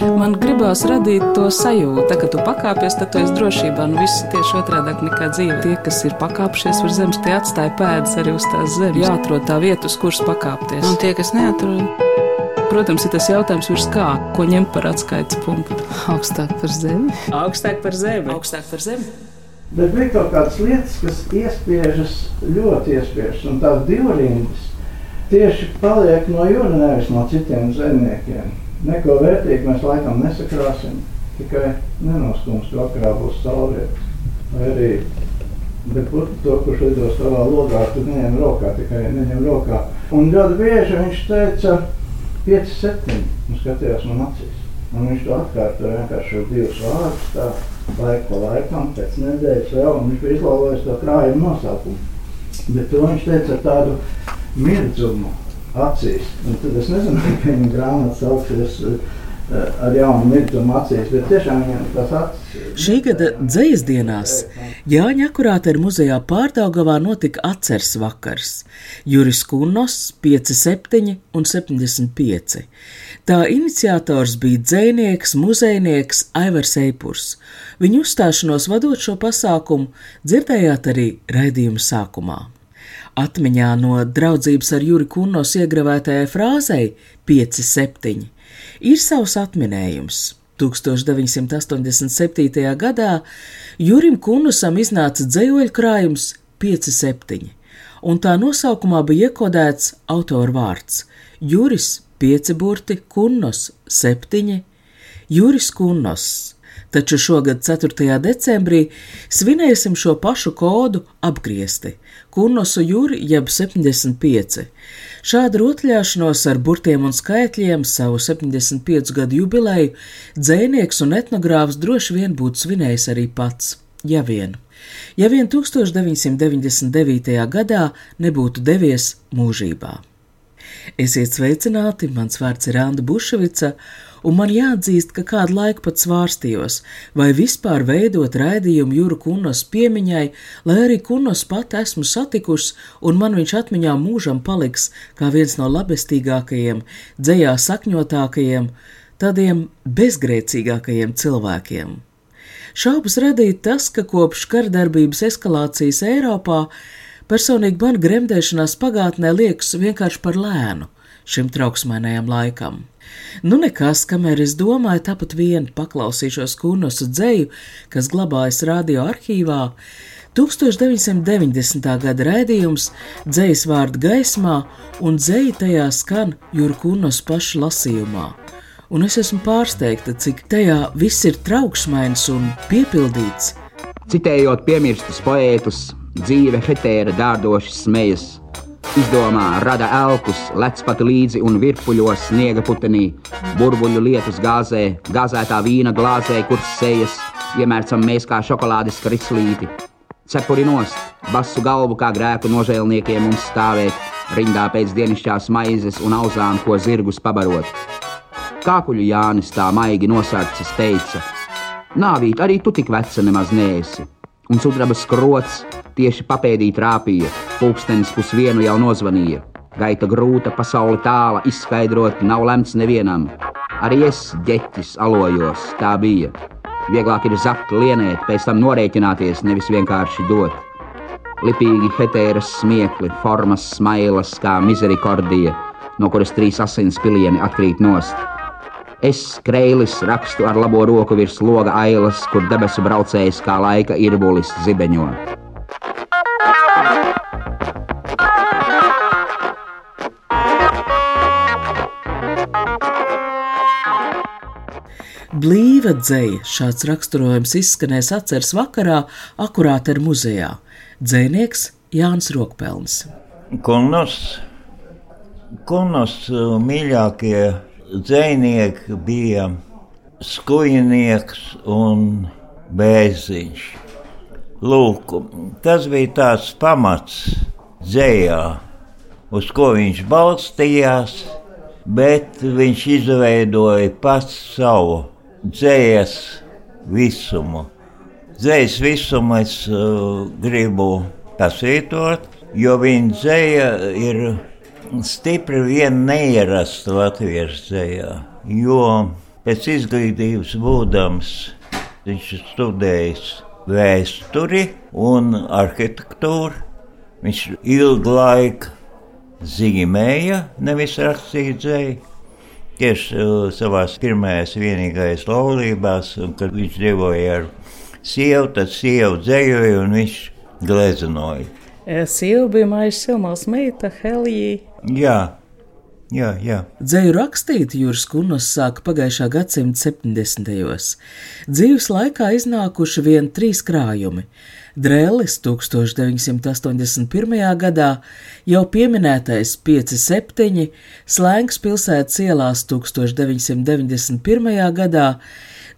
Man gribās radīt to sajūtu, ka tu pakāpies, tad tu esi drošībā. Nu, viss tieši otrādi nekā dzīve. Tie, kas ir pakāpšies uz zemes, tie atstāja pēdas arī uz tās zemes. Jāatrod tā vieta, uz kuras pakāpties. Un tie, kas neatrod, Protams, ir tas jautājums, virs kā, ko ņemt par atskaites punktu. augstāk par zemi. Augstāk par zemi. Augstāk par zemi. Bet bija kaut kādas lietas, kas iespiežas, ļoti iespiežas, un tās divrindas tieši paliek no jūras, nevis no citiem zemniekiem. Neko vērtīgu mēs laikam nesakrāsim, tikai nenoskums, ka vakarā būs saulrieta. Vai arī Bet to, kurš lido savā logā, tu neņem rokā, tikai neņem rokā. Un ļoti bieži viņš teica, 5, 7, un skatījās man acīs. Un viņš to atkārtoja vienkārši ar divus vārdus, tā laika pa laikam, pēc nedēļas vēl, un viņš bija izlaulējis to krājumu nosaukumu. Bet to viņš teica ar tādu mirdzumu acīs. Un tad es nezinu, kā viņa grāmata sauksies ar jaunu mirkli acīs, bet tiešām viņam tas acis. Šī gada dzīs dienās Jāņa akurāta ir muzejā pārdaugavā notika atceres vakars. Juris Kunnos 5, 7 un 75. Tā iniciators bija dzēnieks, muzejnieks Aivars Eipurs. Viņu uzstāšanos vadot šo pasākumu dzirdējāt arī raidījuma sākumā. Atmiņā no draudzības ar Juri Kunnos iegravētajai frāzei 5, 7 ir savs atminējums. 1987. gadā Jurim Kunusam iznāca dzējoļu krājums 5-7, un tā nosaukumā bija iekodēts autora vārds - Juris 5 burti, Kunnos 7, Juris Kunnos taču šogad 4. decembrī svinēsim šo pašu kodu apgriezti - Kurnosu jūri jeb 75. Šādu rotļāšanos ar burtiem un skaitļiem savu 75 gadu jubileju dzēnieks un etnogrāfs droši vien būtu svinējis arī pats, ja vien. Ja vien 1999. gadā nebūtu devies mūžībā. Esiet sveicināti, mans vārds ir Anna Buševica, un man jāatzīst, ka kādu laiku pat svārstījos, vai vispār veidot raidījumu Jūru Kunos piemiņai, lai arī Kunos pat esmu satikusi, un man viņš atmiņā mūžam paliks kā viens no labestīgākajiem, dzējā sakņotākajiem, tādiem bezgrēcīgākajiem cilvēkiem. Šaubas radīja tas, ka kopš kardarbības eskalācijas Eiropā personīgi man gremdēšanās pagātnē liekas vienkārši par lēnu šim trauksmainajam laikam. Nu, nekas, kamēr es domāju, tāpat vien paklausīšos Kurnosu dzēju, kas glabājas radio arhīvā. 1990. gada raidījums dzējas vārdu gaismā, un dzēja tajā skan Jurkunos paša lasījumā. Un es esmu pārsteigta, cik tajā viss ir trauksmains un piepildīts. Citējot piemirstus poētus, dzīve hetēra dārdoši smejas Izdomā rada elkus, lec pat līdzi un virpuļos sniega putenī, burbuļu lietus gāzē, gāzētā vīna glāzē, kur sejas, iemērcam mēs kā šokolādes krislīti. Cepuri nost, basu galvu kā grēku nožēlniekiem mums stāvēt, rindā pēc dienišķās maizes un auzām, ko zirgus pabarot. Kākuļu Jānis tā maigi nosarcis teica: Nāvīt, arī tu tik veca nemaz neesi, un sudraba skrots tieši papēdī trāpīja, pulkstenis pusvienu jau nozvanīja. Gaita grūta, pasaule tāla, izskaidrot nav lemts nevienam. Arī es ģeķis alojos, tā bija. Vieglāk ir zakt, lienēt, pēc tam norēķināties, nevis vienkārši dot. Lipīgi hetēras smiekli, formas smailas kā miserikordija, no kuras trīs asins pilieni atkrīt nost. Es, Kreilis, rakstu ar labo roku virs loga ailas, kur debesu braucējs kā laika irbulis zibeņo. Blīva dzēja šāds raksturojums izskanēs atceres vakarā, akurāt ar muzejā. Dzēnieks Jānis Rokpelns. Kunos, kunos uh, mīļākie dzēnieki bija skujnieks un bēziņš. Lūk, tas bija tāds pamats dzējā, uz ko viņš balstījās, bet viņš izveidoja pats savu dzējas visumu. Dzējas visumu es uh, gribu pasvītot, jo viņa dzēja ir stipri vien neierasta latviešu dzējā. Jo Pēc izglītības būdams viņš ir studējis vēsturi un arhitektūru. Viņš ilgu laiku zīmēja, nevis rakstīja dzēju. Tieši uh, savā pirmajās vienīgajās laulībās, kad viņš dzīvoja ar sievu, tad sieva dzējoja un viņš gleznoja. Sieva bija Maija Silmals meita Helija. Jā, Jā, jā. Dzēju rakstīt Jūras Kunos sāka pagājušā gadsimta 70. Dzīves laikā iznākuši vien trīs krājumi. Drēlis 1981. gadā, jau pieminētais 5-7, Slēngas pilsētas ielās 1991. gadā,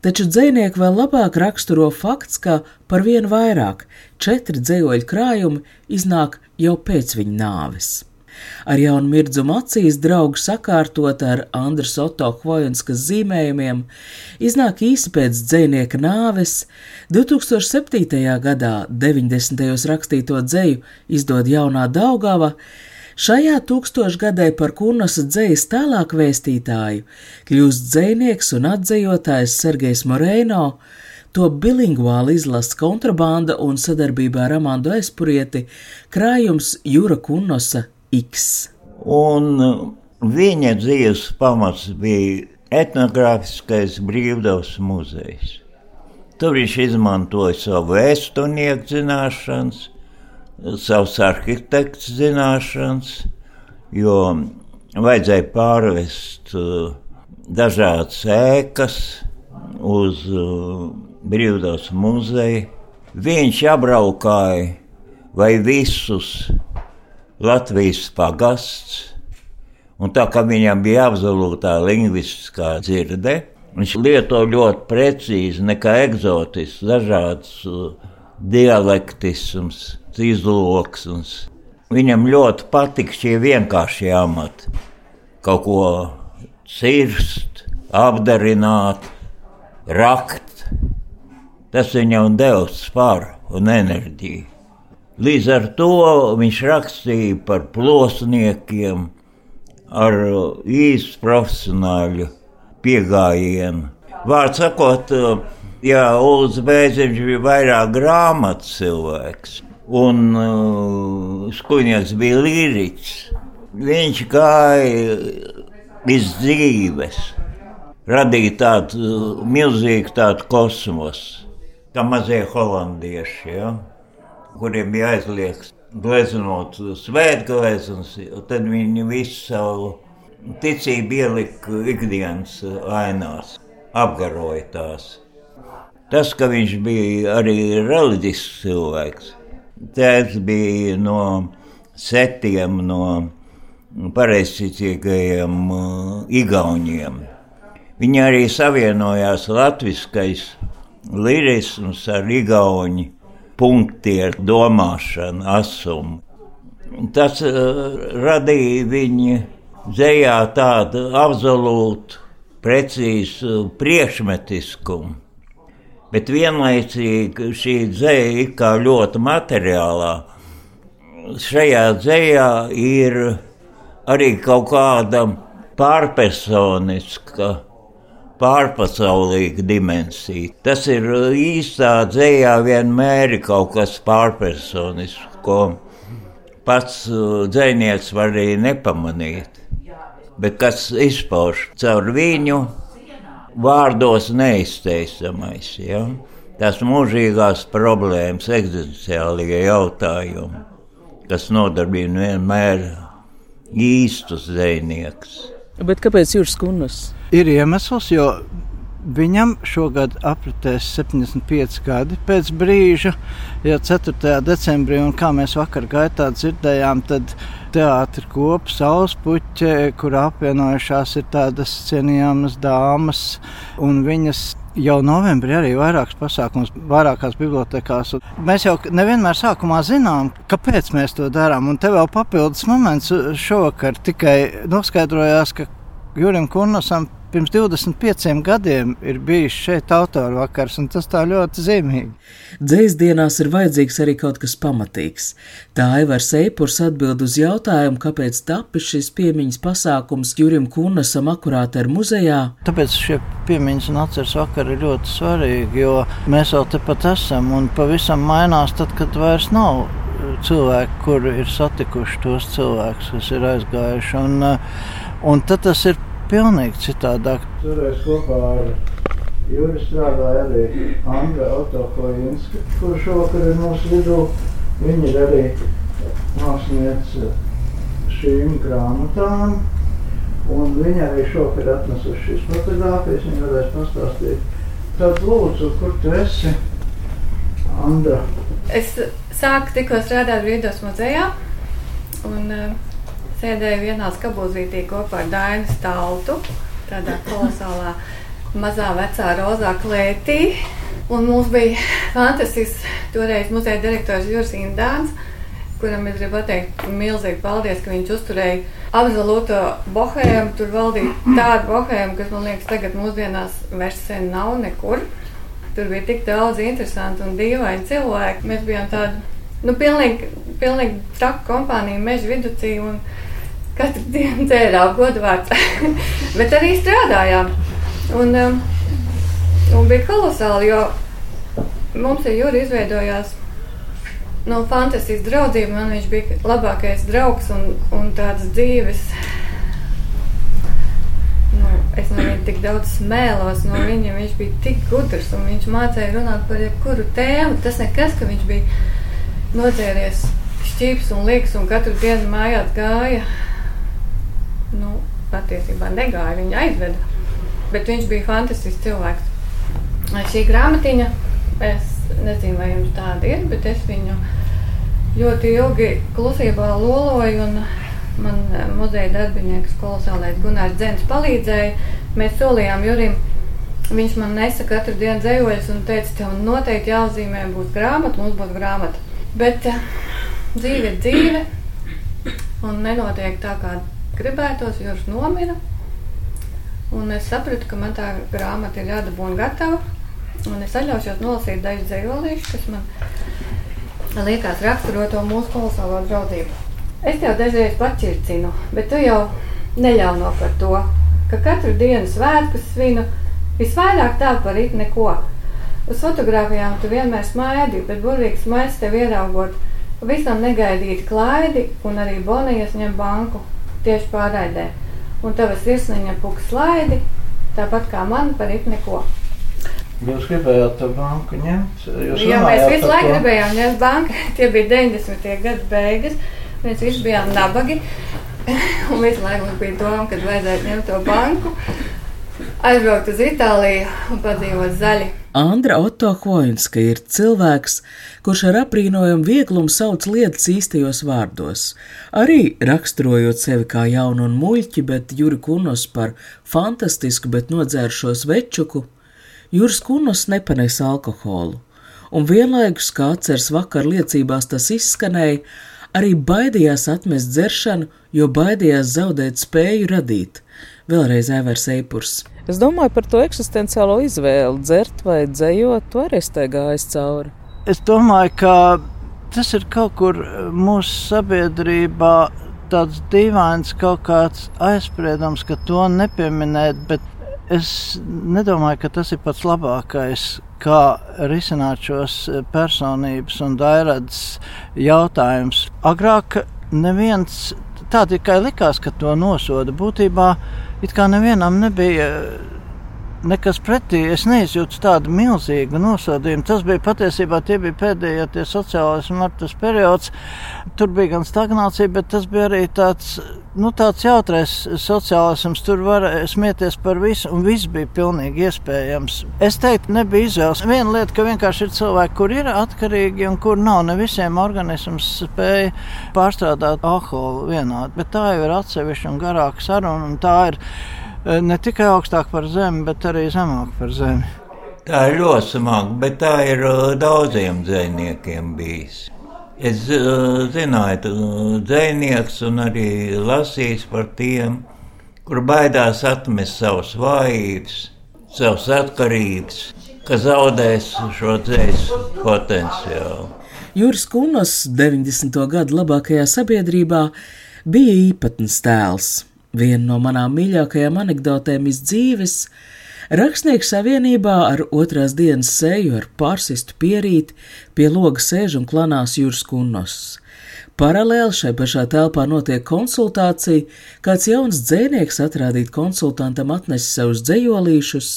taču dzēnieki vēl labāk raksturo fakts, ka par vienu vairāk četri dzējoļu krājumi iznāk jau pēc viņa nāves. Ar jaunu mirdzumu acīs draugu sakārtot ar Andras Otto Hvojenskas zīmējumiem, iznāk īsi pēc dzēnieka nāves, 2007. gadā 90. rakstīto dzēju izdod jaunā Daugava, Šajā tūkstošgadē par Kurnasa dzējas tālāk vēstītāju kļūst dzēnieks un atzējotājs Sergejs Moreino, to bilinguāli izlasts kontrabanda un sadarbībā ar Amandu Aizpurieti krājums Jūra Kurnosa X. Un uh, viņa dzīves pamats bija etnogrāfiskais brīvdabas muzejs. Tur viņš izmantoja savu vēsturnieku zināšanas, savus arhitekts zināšanas, jo vajadzēja pārvest uh, dažādas ēkas uz uh, brīvdabas muzeju. Viņš apbraukāja vai visus Latvijas pagasts. Un tā kā viņam bija absolūtā lingvistiskā dzirde, viņš lieto ļoti precīzi, nekā eksotisks, dažādas uh, dialektisms, izloksnes. Viņam ļoti patika šie vienkāršie amati. Kaut ko cirst, apdarināt, rakt. Tas viņam deva spāru un enerģiju. Līdz ar to viņš rakstīja par plosniekiem ar īstu profesionāļu pieejamību. Vārds sakot, jā, Ulrichs Bēziņš bija vairāk grāmatu cilvēks, un uh, Skuņģis bija līriķis. Viņš gāja iz dzīves, radīja tādu milzīgu tādu kosmosu, kā mazie holandieši. Ja? Kuriem bija aizliegts gleznot svētgleznas, tad viņi visu savu ticību ielika ikdienas ainās, apgaroja tās. Tas, ka viņš bija arī reliģisks cilvēks, tēvs bija no setiem no pareizticīgajiem uh, igauniem. Viņi arī savienojās latviskais lirisms ar igauņu punktieru domāšanu, asumu. Tas uh, radīja viņa dzējā tādu absolūtu, precīzu priekšmetiskumu. Bet vienlaicīgi šī dzēja ir kā ļoti materiālā. Šajā dzējā ir arī kaut kāda pārpersoniska pārpasaulīga dimensija. Tas ir īstā dzējā vienmēr kaut kas pārpersonisks, ko pats uh, dzēnieks var arī nepamanīt. Bet kas izpauž caur viņu vārdos neizteisamais. Ja? Tas mūžīgās problēmas, eksistenciālie jautājumi, kas nodarbina vienmēr īstus zvejniekus. Bet kāpēc Jūras Kunas? Ir iemesls, jo viņam šogad apritēs 75 gadi pēc brīža, ja 4. decembrī, un kā mēs vakar gaitā dzirdējām, tad teātris kops, saulespuķe, kur apvienojušās ir tādas cienījamas dāmas, un viņas jau novembrī arī vairākas pasākumus, vairākās bibliotekās. Mēs jau nevienmēr sākumā zinām, kāpēc mēs to darām. Un te vēl papildus moments šovakar tikai noskaidrojās, ka Jurim Kurnasam pirms 25 gadiem ir bijis šeit autoru vakars, un tas tā ļoti zīmīgi. Dzēs dienās ir vajadzīgs arī kaut kas pamatīgs. Tā Aivars Eipurs atbild uz jautājumu, kāpēc tapis šis piemiņas pasākums Jurim Kunnasam akurāt ar muzejā. Tāpēc šie piemiņas un atceres vakari ir ļoti svarīgi, jo mēs vēl tepat esam un pavisam mainās tad, kad vairs nav cilvēki, kuri ir satikuši tos cilvēkus, kas ir aizgājuši. Un, un tad tas ir pilnīgi citādāk. Toreiz kopā ar Juri strādāja arī Anna Otokovinska, kurš šovakar ir mūsu vidū. Viņa ir arī māksliniece šīm grāmatām. Un viņa arī šovakar atnesuši šīs fotogrāfijas. Viņa varēs pastāstīt. Tad lūdzu, kur tu esi? Andra. Es sāku tikko strādāt Vīdos muzejā. Un, uh, sēdēju vienā skabūzītī kopā ar Dainu Staltu, tādā kolosālā mazā vecā rozā klētī. Un mums bija fantastisks toreiz muzeja direktors Juris Indāns, kuram es gribu pateikt milzīgi paldies, ka viņš uzturēja absolūto bohēmu. Tur valdīja tāda bohēma, kas man liekas tagad mūsdienās vairs sen nav nekur. Tur bija tik daudz interesantu un dīvainu cilvēku. Mēs bijām tādi, nu, pilnīgi, pilnīgi taka kompānija meža viducī. Katru dienu dzērām godvārds, bet arī strādājām. Un, um, un bija kolosāli, jo mums ar Juri izveidojās no fantastiskas draudzības. Man viņš bija labākais draugs un, un tāds dzīves. Nu, es no viņa tik daudz smēlos no viņa. Viņš bija tik gudrs un viņš mācīja runāt par jebkuru tēmu. Tas nekas, ka viņš bija nodzēries šķīps un liekas un katru dienu mājās gāja patiesībā negāja, viņa aizveda. Bet viņš bija fantastisks cilvēks. Šī grāmatiņa, es nezinu, vai jums tāda ir, bet es viņu ļoti ilgi klusībā loloju. Man eh, muzeja darbinieks, kolosālais Gunārs Dzens, palīdzēja. Mēs solījām Jurim, viņš man nesa katru dienu dzējoļus un teica, tev noteikti jāuzzīmē būs grāmata, mums būs grāmata. Bet uh, dzīve ir dzīve un nenotiek tā, kā gribētos, jo viņš nomira. Un es sapratu, ka man tā grāmata ir jādabūna gatava. Un es atļaušos nolasīt dažus dzīslīšus, kas man liekas raksturo to mūsu kolosālo draudzību. Es tev dažreiz pačircinu, bet tu jau neļauno par to, ka katru dienu svētkus svinu, visvairāk tā par it neko. Uz fotografijām tu vienmēr smaidi, bet burvīgs smaids tev ieraugot, visam negaidīti klaidi un arī Bonijas ņem banku tieši pārraidē. Un tavas sirsniņa puks slaidi, tāpat kā man par it neko. Jūs gribējāt to banku ņemt? Jūs Jā, mēs visu laiku gribējām ņemt banku. Tie bija 90. gadu beigas. Mēs visi bijām nabagi. Un visu laiku mums bija doma, kad vajadzētu ņemt to banku, aizbraukt uz Itāliju un padzīvot zaļi. Andra Otto Hoinska ir cilvēks, kurš ar aprīnojumu vieglumu sauc lietas īstajos vārdos. Arī raksturojot sevi kā jaunu un muļķi, bet Juri Kunos par fantastisku, bet nodzēršos večuku, Juris Kunos nepanes alkoholu. Un vienlaikus, kā atceras vakar liecībās tas izskanēja, arī baidījās atmest dzeršanu, jo baidījās zaudēt spēju radīt. Vēlreiz Evers Eipurs. Es domāju par to eksistenciālo izvēli, dzert vai dzējot, to arī es te gāju cauri. Es domāju, ka tas ir kaut kur mūsu sabiedrībā tāds dīvains kaut kāds aizspriedums, ka to nepieminēt, bet es nedomāju, ka tas ir pats labākais, kā risināt šos personības un dairādas jautājumus. Agrāk neviens tā tikai likās, ka to nosoda. Būtībā it kā nevienam nebija nekas pretī. Es neizjūtu tādu milzīgu nosodījumu. Tas bija patiesībā tie bija pēdējie tie sociālais martas periods. Tur bija gan stagnācija, bet tas bija arī tāds, nu, tāds jautrais sociālisms. Tur var smieties par visu, un viss bija pilnīgi iespējams. Es teiktu, nebija izvēles. Viena lieta, ka vienkārši ir cilvēki, kur ir atkarīgi un kur nav. Ne visiem organisms spēja pārstrādāt alkoholu vienādi, bet tā jau ir atsevišķa un garāka saruna. Un tā ir ne tikai augstāk par zemi, bet arī zemāk par zemi. Tā ir ļoti smaga, bet tā ir eh, daudziem dzīsniekiem bijis. Es uh, zināju, dzinieks un arī lasījis par tiem, kur baidās atmest savus vājības, savas atkarības, ka zaudēs šo dzīslu potenciālu. Juris Kunos 90. gadu labākajā sabiedrībā bija īpatns tēls. Viena no manām mīļākajām anekdotēm iz dzīves. Rakstnieku savienībā ar otrās dienas seju ar pārsistu pierīti pie loga sēž un klanās jūras kunnos. Paralēli šai pašā telpā notiek konsultācija, kāds jauns dzēnieks atrādīt konsultantam atnes savus dzējolīšus,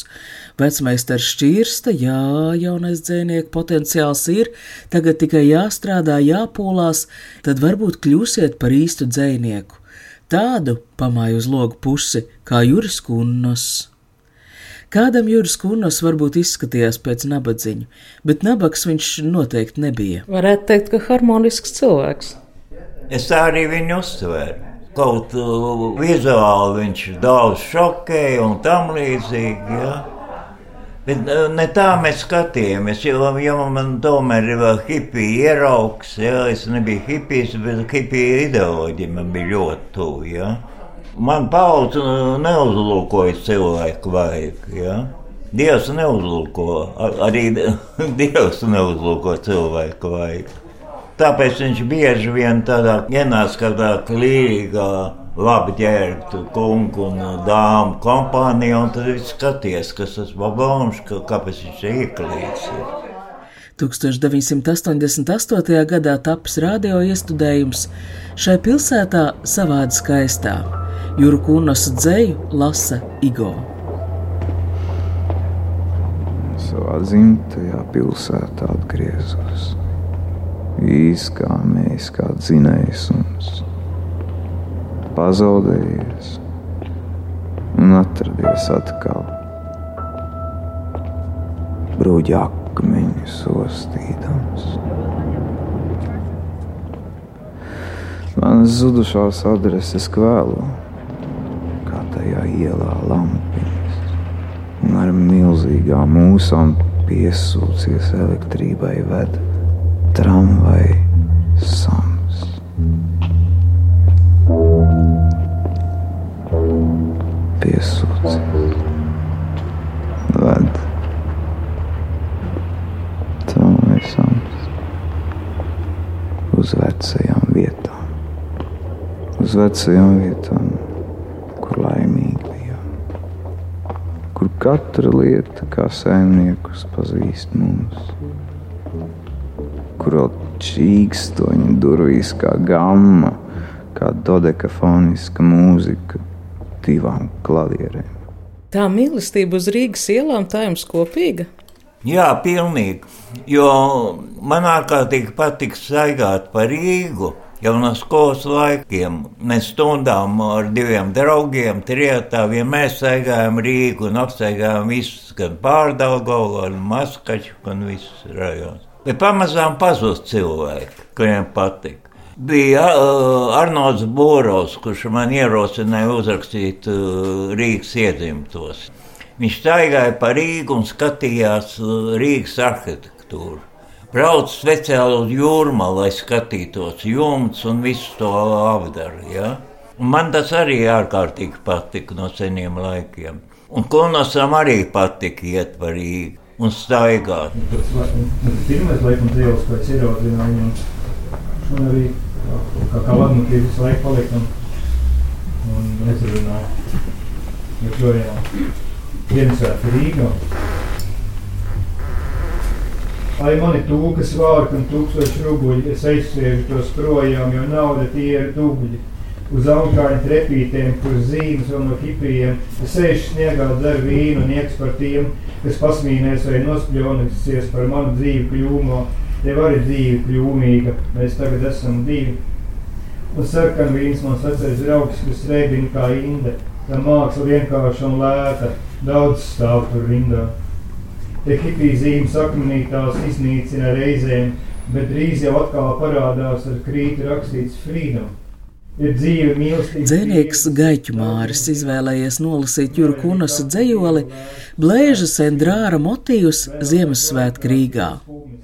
vecmeistars šķirsta, jā, jaunais dzēnieku potenciāls ir, tagad tikai jāstrādā, jāpūlās, tad varbūt kļūsiet par īstu dzēnieku. Tādu pamāju uz logu pusi, kā Juris Kunnos. Kādam Juris Kurnos varbūt izskatījās pēc nabadziņu, bet nabaks viņš noteikti nebija. Varētu teikt, ka harmonisks cilvēks. Es tā arī viņu uztveru. Kaut uh, vizuāli viņš daudz šokēja un tam līdzīgi. Ja? Bet uh, ne tā mēs skatījāmies, jo, jo man tomēr ir hipija ieraugs. Ja? Es nebiju hipijs, bet hipija ideoloģija man bija ļoti tuva. Ja? Man paudze neuzlūkoja cilvēku vajag. Ja? Dievs neuzlūko, arī Dievs neuzlūko cilvēku vajag. Tāpēc viņš bieži vien tādā ienāca kādā klīrīgā, labi ģērbtu kungu un dāmu kompānijā, un tad viņš skaties, kas tas babons, kāpēc viņš ir ieklīts. 1988. gadā tapis radio iestudējums šai pilsētā savādi skaistā. Juru Kunas dzēju lasa Igo. Savā dzimtajā pilsētā atgriezos. Īskāmies kā dzinējs un pazaudējies un atradies atkal. Brūģi akmeņus ostīdams. Manas zudušās adreses kvēlo tajā ielā lampiņas, un ar milzīgām mūsām piesūcies elektrībai ved tramvai sams. Uz vecajām vietām kur laimīgi bijām, kur katra lieta kā saimniekus pazīst mums, kur vēl čīkstoņi durvīs kā gamma, kā dodekafoniska mūzika divām klavierēm. Tā mīlestība uz Rīgas ielām tā jums kopīga? Jā, pilnīgi. Jo man ārkārtīgi patīk staigāt pa Rīgu jau no skolas laikiem. Mēs stundām ar diviem draugiem, trijotā vienmēr staigājām Rīgu un apstaigājām visus, gan Pārdagovu, gan Maskaču, gan visus rajonus. Bet pamazām pazūst cilvēki, kuriem patīk. Bija uh, Arnolds Borovs, kurš man ierosināja uzrakstīt uh, Rīgas iedzimtos. Viņš staigāja pa Rīgu un skatījās uh, Rīgas arhitektūru brauc speciāli uz jūrmā, lai skatītos jumts un visu to apdaru. Ja? Man tas arī ārkārtīgi patika no seniem laikiem. Un Kulnasam arī patika iet par Rīgu un staigāt. Tas pirmais laikam dzīvos, ko es ieraudzīju viņam, un arī kā, kā vadnukī visu laiku palika un, nezarunāja. Joprojām Ziemassvētku Rīgā. Lai man ir tūkas vārki un tūkstoši rubļi, es aizsviežu tos projām, jo nauda tie ir dubļi. Uz augāņu trepītēm, kur zīmes vēl no hipijiem, es sēžu sniegā dzeru vīnu un ieks par tiem, kas pasmīnēs vai nospļonīsies par manu dzīvi kļūmo. Tev arī dzīve kļūmīga, mēs tagad esam divi. Un sarkan vīns man sacēs draugs, kas reibina kā inde, tā māksla vienkārša un lēta, daudz stāv tur rindā. Te hipija zīmes akmenī tās iznīcina reizēm, bet drīz jau atkal parādās ar krītu rakstīts freedom. Dzēnieks Gaiķu Māris izvēlējies nolasīt Juru Kunasa dzējoli Blēžas Endrāra motīvus Ziemassvētku Rīgā.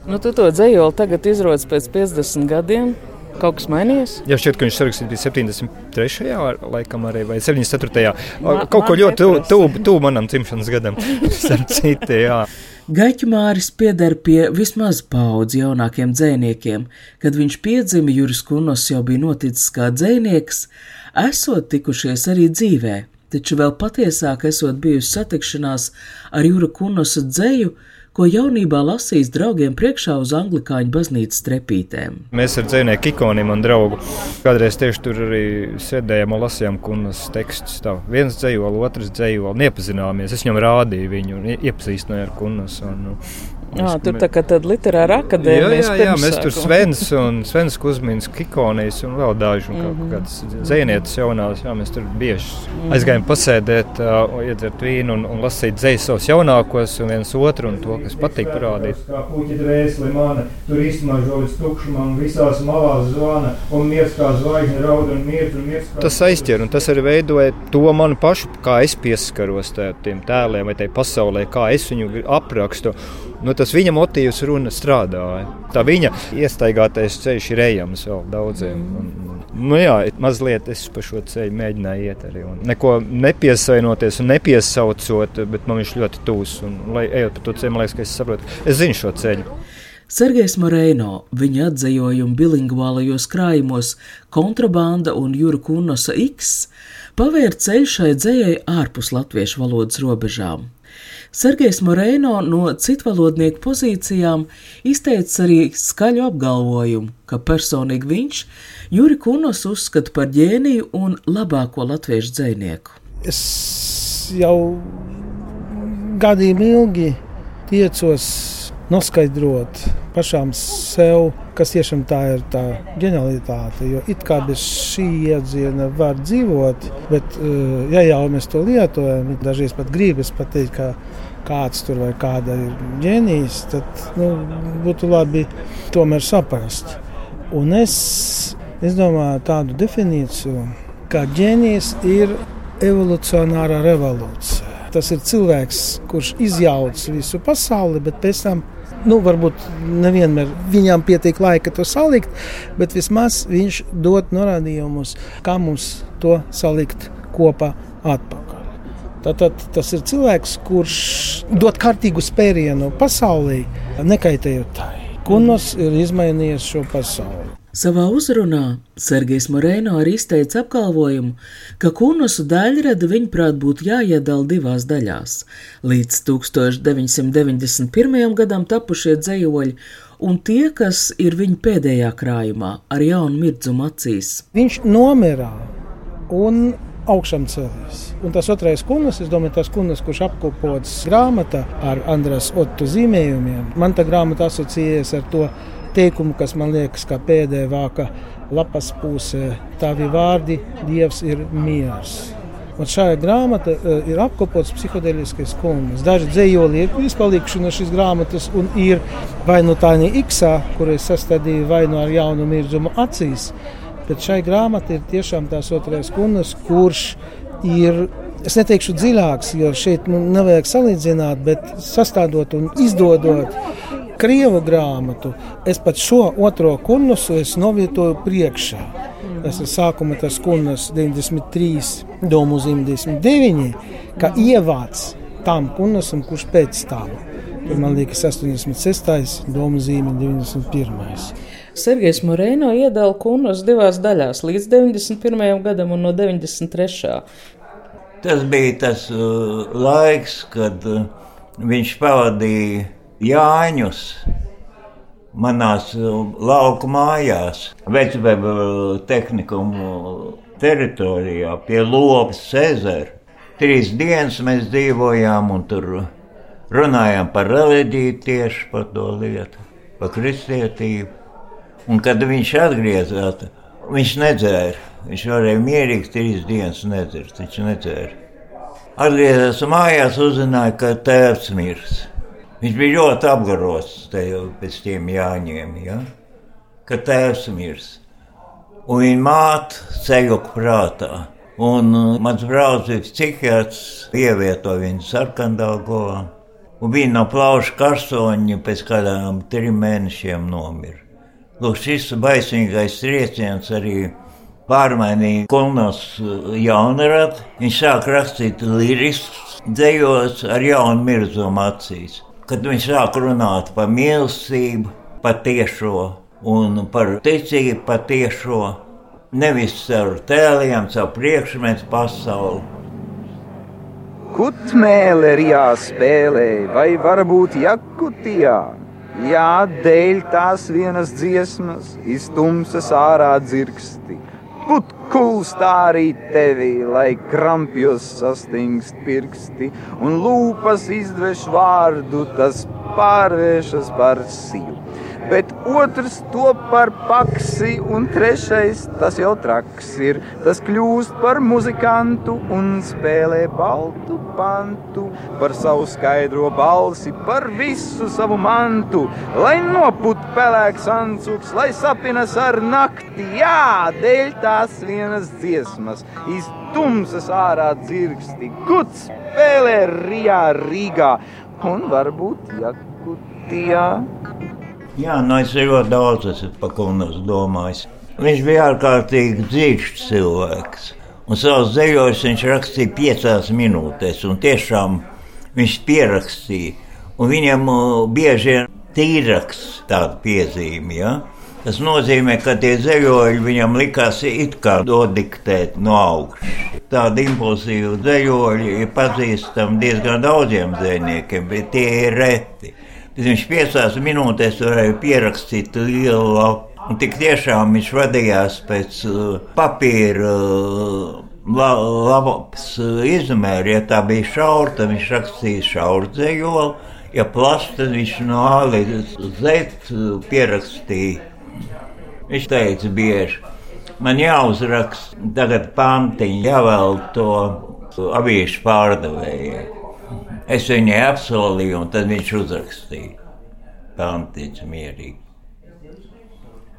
Nu, tu to dzējoli tagad izrodas pēc 50 gadiem. Kaut kas mainījies? Jā, šķiet, ka viņš sarakstīja 73. laikam arī, vai 74. Ma- Kaut ko ļoti tuvu tu, tu manam dzimšanas gadam. Citu, jā. Gaļķa Māris pieder pie vismaz paudzi jaunākiem dzēniekiem. Kad viņš piedzima, Juris Kunos jau bija noticis kā dzēnieks, esot tikušies arī dzīvē, taču vēl patiesāk esot bijusi satikšanās ar Jura Kunosa dzēju, ko jaunībā lasījis draugiem priekšā uz anglikāņu baznīcas trepītēm. Mēs ar dzīvnieku ikoniem un draugu kādreiz tieši tur arī sēdējām un lasījām kunas tekstus. Tā. Viens dzējoli, otrs dzējoli. Niepazināmies. Es viņam rādīju viņu un ie- iepazīstināju ar kunas. Un, nu, Jā, mēs- tur tā kā tāda literāra Jā, akadēmija. jā, jā, mēs tur Svens un Svens Kuzmins, Kikonijas un vēl daži un Mhm. kaut kādas dzēnietes jaunās. Jā, mēs tur bieži aizgājām pasēdēt, uh, iedzert vīnu un, un lasīt dzējas savus jaunākos un viens otru un to, kas patīk parādīt. Kā puķa dvēseli mana, tur izsmažo līdz tukšumam, visās malās zvana, un miers kā zvaigzne raud un miers un miers kā... Tas aizķer, un tas arī veidoja to manu pašu, kā es pieskaros tā- tiem tēliem vai tai pasaulē, kā es viņu aprakstu. Nu, tas viņa motīvs runa strādāja. Tā viņa iestaigātais ceļš ir ejams vēl daudziem. Un, nu, jā, mazliet es pa šo ceļu mēģināju iet arī. Un neko nepiesainoties un nepiesaucot, bet man viņš ļoti tūs. Un, lai ejot pa to ceļu, man liekas, ka es saprotu, es zinu šo ceļu. Sergejs Moreno, viņa atzējojuma bilingvālajos krājumos, kontrabanda un Jura Kunosa X pavēra ceļu šai dzējai ārpus latviešu valodas robežām. Sergejs Moreno no citvalodnieku pozīcijām izteica arī skaļu apgalvojumu, ka personīgi viņš Juri Kunos uzskata par ģēniju un labāko latviešu dzējnieku. Es jau gadiem ilgi tiecos noskaidrot pašām sev, kas tiešām tā ir tā ģenialitāte. Jo it kā bez šī iedziena var dzīvot, bet, eh, ja jau mēs to lietojam, dažreiz pat gribas pateikt, ka kāds tur vai kāda ir ģēnijs, tad nu, būtu labi tomēr saprast. Un es, es domāju, tādu definīciju, ka ģēnijs ir evolucionārā revolūcija. Tas ir cilvēks, kurš izjauc visu pasauli, bet pēc tam, nu, varbūt nevienmēr viņam pietiek laika to salikt, bet vismaz viņš dod norādījumus, kā mums to salikt kopā atpakaļ. Tātad tas ir cilvēks, kurš dod kārtīgu spērienu pasaulē, nekaitējot tai. Kunos ir izmainījis šo pasauli. Savā uzrunā Sergejs Moreno arī izteica apgalvojumu, ka kunosu daļrada viņuprāt būtu jāiedala divās daļās - līdz 1991. gadam tapušie dzējoļi un tie, kas ir viņa pēdējā krājumā ar jaunu mirdzumu acīs. Viņš nomira un augšām cēlās. Un tas otrais kunas, es domāju, tas kunas, kurš apkopots grāmatā ar Andrēs Otto zīmējumiem, man tā grāmata asociējas ar to teikumu, kas man liekas, kā pēdējā vāka lapas pusē. Tavi vārdi, Dievs ir miers. Un šajā grāmatā uh, ir apkopots psiholoģiskais kungs. Daži dzējoli ir izpalikuši no šīs grāmatas, un ir vai nu tā nīksā, kur es sastādīju, vai nu ar jaunu mirdzumu acīs. Bet šai grāmatai ir tiešām tās otrais kungs, kurš ir. Es neteikšu dziļāks, jo šeit nu, nevajag salīdzināt, bet sastādot un izdodot krievu grāmatu, es pat šo otro kurnusu novietoju priekšā. Tas ir sākuma tas kurnas 93, domu zīme 99, kā ievāds tam kurnusam, kurš pēc tam. Man liekas 86, domu zīme 91. Sergejs Moreno iedala kunus divās daļās, līdz 91. gadam un no 93. Tas bija tas uh, laiks, kad uh, viņš pavadīja Jāņus manās uh, lauku mājās, Vecbēba tehnikumu teritorijā pie Lopas ezera. Trīs dienas mēs dzīvojām un tur runājām par reliģiju tieši par to lietu, par kristietību. Un kad viņš atgriezās, viņš nedzēra. Viņš varēja mierīgi trīs dienas nedzert, viņš nedzēra. Atgriezās mājās, uzzināja, ka tēvs mirs. Viņš bija ļoti apgarots pēc tiem jāņiem, ja? ka tēvs mirs. Un viņa māte ceļoja prātā. Un uh, mans brālis bija psihiatrs, ievietoja viņu sarkandāgovā. Un viņa no plauša karsoņa pēc kādām trim mēnešiem nomira. Lūk, šis baisīgais trieciens arī pārmainīja Kulnas jaunradu. Viņš sāk rakstīt liriskus dzējos ar jaunu mirzumu acīs. Kad viņš sāk runāt par mīlestību, patiešo un par ticību patiešo, nevis ar tēliem, caur priekšmetu pasauli. Kutmēlē ir jāspēlē, vai varbūt jakutijā. Jā, dēļ tās vienas dziesmas, iztumsas ārā dzirksti. Put kulstā arī tevi, lai krampjos sastingst pirksti, un lūpas izdveš vārdu, tas pārvēršas par sīvu bet otrs to par paksi, un trešais tas jau traks ir. Tas kļūst par muzikantu un spēlē baltu pantu, par savu skaidro balsi, par visu savu mantu, lai noput pelēks ancuks, lai sapinas ar nakti, jā, dēļ tās vienas dziesmas, iztumsas ārā dzirksti, kuts spēlē Rijā, Rīgā un varbūt Jakutijā. Jā, nu es ļoti daudz esmu par Kunas domājis. Viņš bija ārkārtīgi dzīves cilvēks. Un savus dzējošus viņš rakstīja piecās minūtēs, un tiešām viņš pierakstīja. Un viņam bieži vien tīraks tāda piezīme. Ja? Tas nozīmē, ka tie zemoļi viņam likās it kā dodiktēt no augšas. Tādi impulsīvi zemoļi ir pazīstami diezgan daudziem zvejniekiem, bet tie ir reti. Viņš piecās minūtēs varēja pierakstīt lielu lapu. Un tik tiešām viņš vadījās pēc uh, papīra uh, la, lapas uh, izmēra. Ja tā bija šaura, tad viņš rakstīja šauru dzējoli. Ja plašs, tad viņš no A līdz Z pierakstīja. Viņš teica bieži, man jāuzraksta tagad pantiņi, jāvēl to avīšu pārdevējai. Es viņai apsolīju, un tad viņš uzrakstīja. Pantīts mierīgi.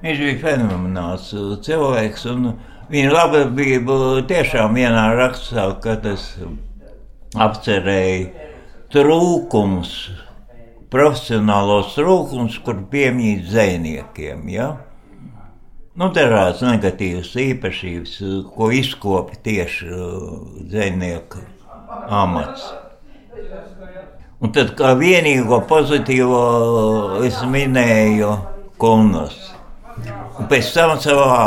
Viņš bija fenomenāls cilvēks, un viņa labarbība tiešām vienā rakstā, kad es apcerēju trūkums, profesionālos trūkums, kur piemīt zvejniekiem. Ja? Nu, dažādas negatīvas īpašības, ko izkopa tieši zvejnieka amats. Un tad kā vienīgo pozitīvo es minēju kunus. Un pēc tam savā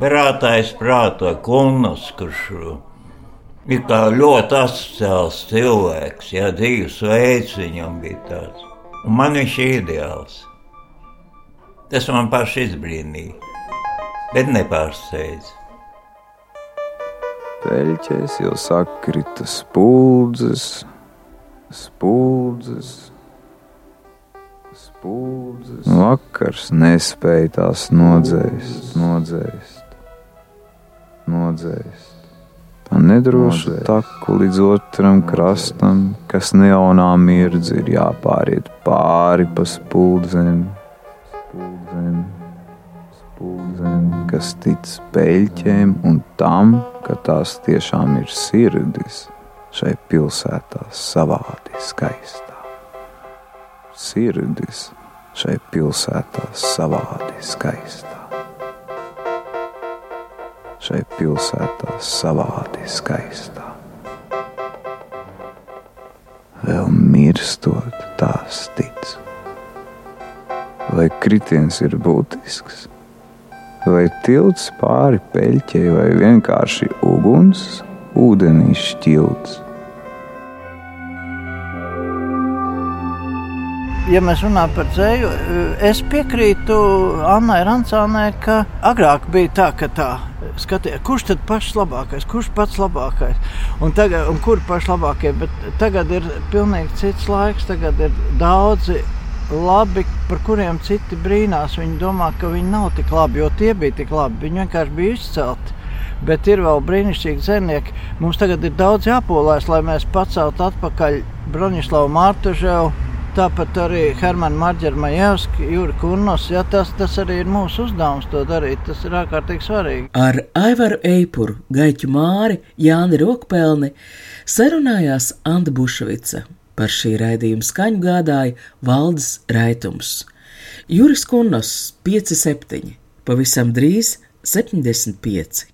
prātā es prātoju kunus, kurš ir kā ļoti asociāls cilvēks, jā, dzīves veids viņam bija tāds. Un man viņš ir ideāls. Tas man paši izbrīnīja, bet nepārsteidz. Peļķēs jau sakrita spuldzes, spuldzes, spuldzes. Vakars nespēja tās nodzēst, nodzēst, nodzēst. Tā nedrošu taku līdz otram krastam, kas neonā mirdz ir jāpāriet pāri pa spuldzēm, spuldzēm, spuldzēm, kas tic peļķēm un tam, ka tās tiešām ir sirdis šai pilsētā savādi skaistā. Sirdis šai pilsētā savādi skaistā. Šai pilsētā savādi skaistā. Vēl mirstot tās tic. Vai kritiens ir būtisks, vai tilts pāri peļķei, vai vienkārši uguns, ūdenī šķilts ja mēs runājam par dzēju, es piekrītu Annai Rančānai, ka agrāk bija tā, ka tā skaties, kurš tad pašs labākais, kurš pats labākais un, tagad, un kur paši labākie. Bet tagad ir pilnīgi cits laiks, tagad ir daudzi labi, par kuriem citi brīnās. Viņi domā, ka viņi nav tik labi, jo tie bija tik labi. Viņi vienkārši bija izcelti. Bet ir vēl brīnišķīgi zemnieki. Mums tagad ir daudz jāpolēs, lai mēs paceltu atpakaļ Broņislavu Mārtuževu Tāpat arī Hermana Marģera Majevska, Jūra Kurnos. Ja, tas, tas arī ir mūsu uzdevums to darīt. Tas ir ārkārtīgi svarīgi. Ar Aivaru Eipuru, Gaiķu Māri, Jāni Rokpelni sarunājās Anda Bušvica. Par šī raidījuma skaņu gādāja Valdis Raitums. Juris Kunnos 5-7, pavisam drīz 75.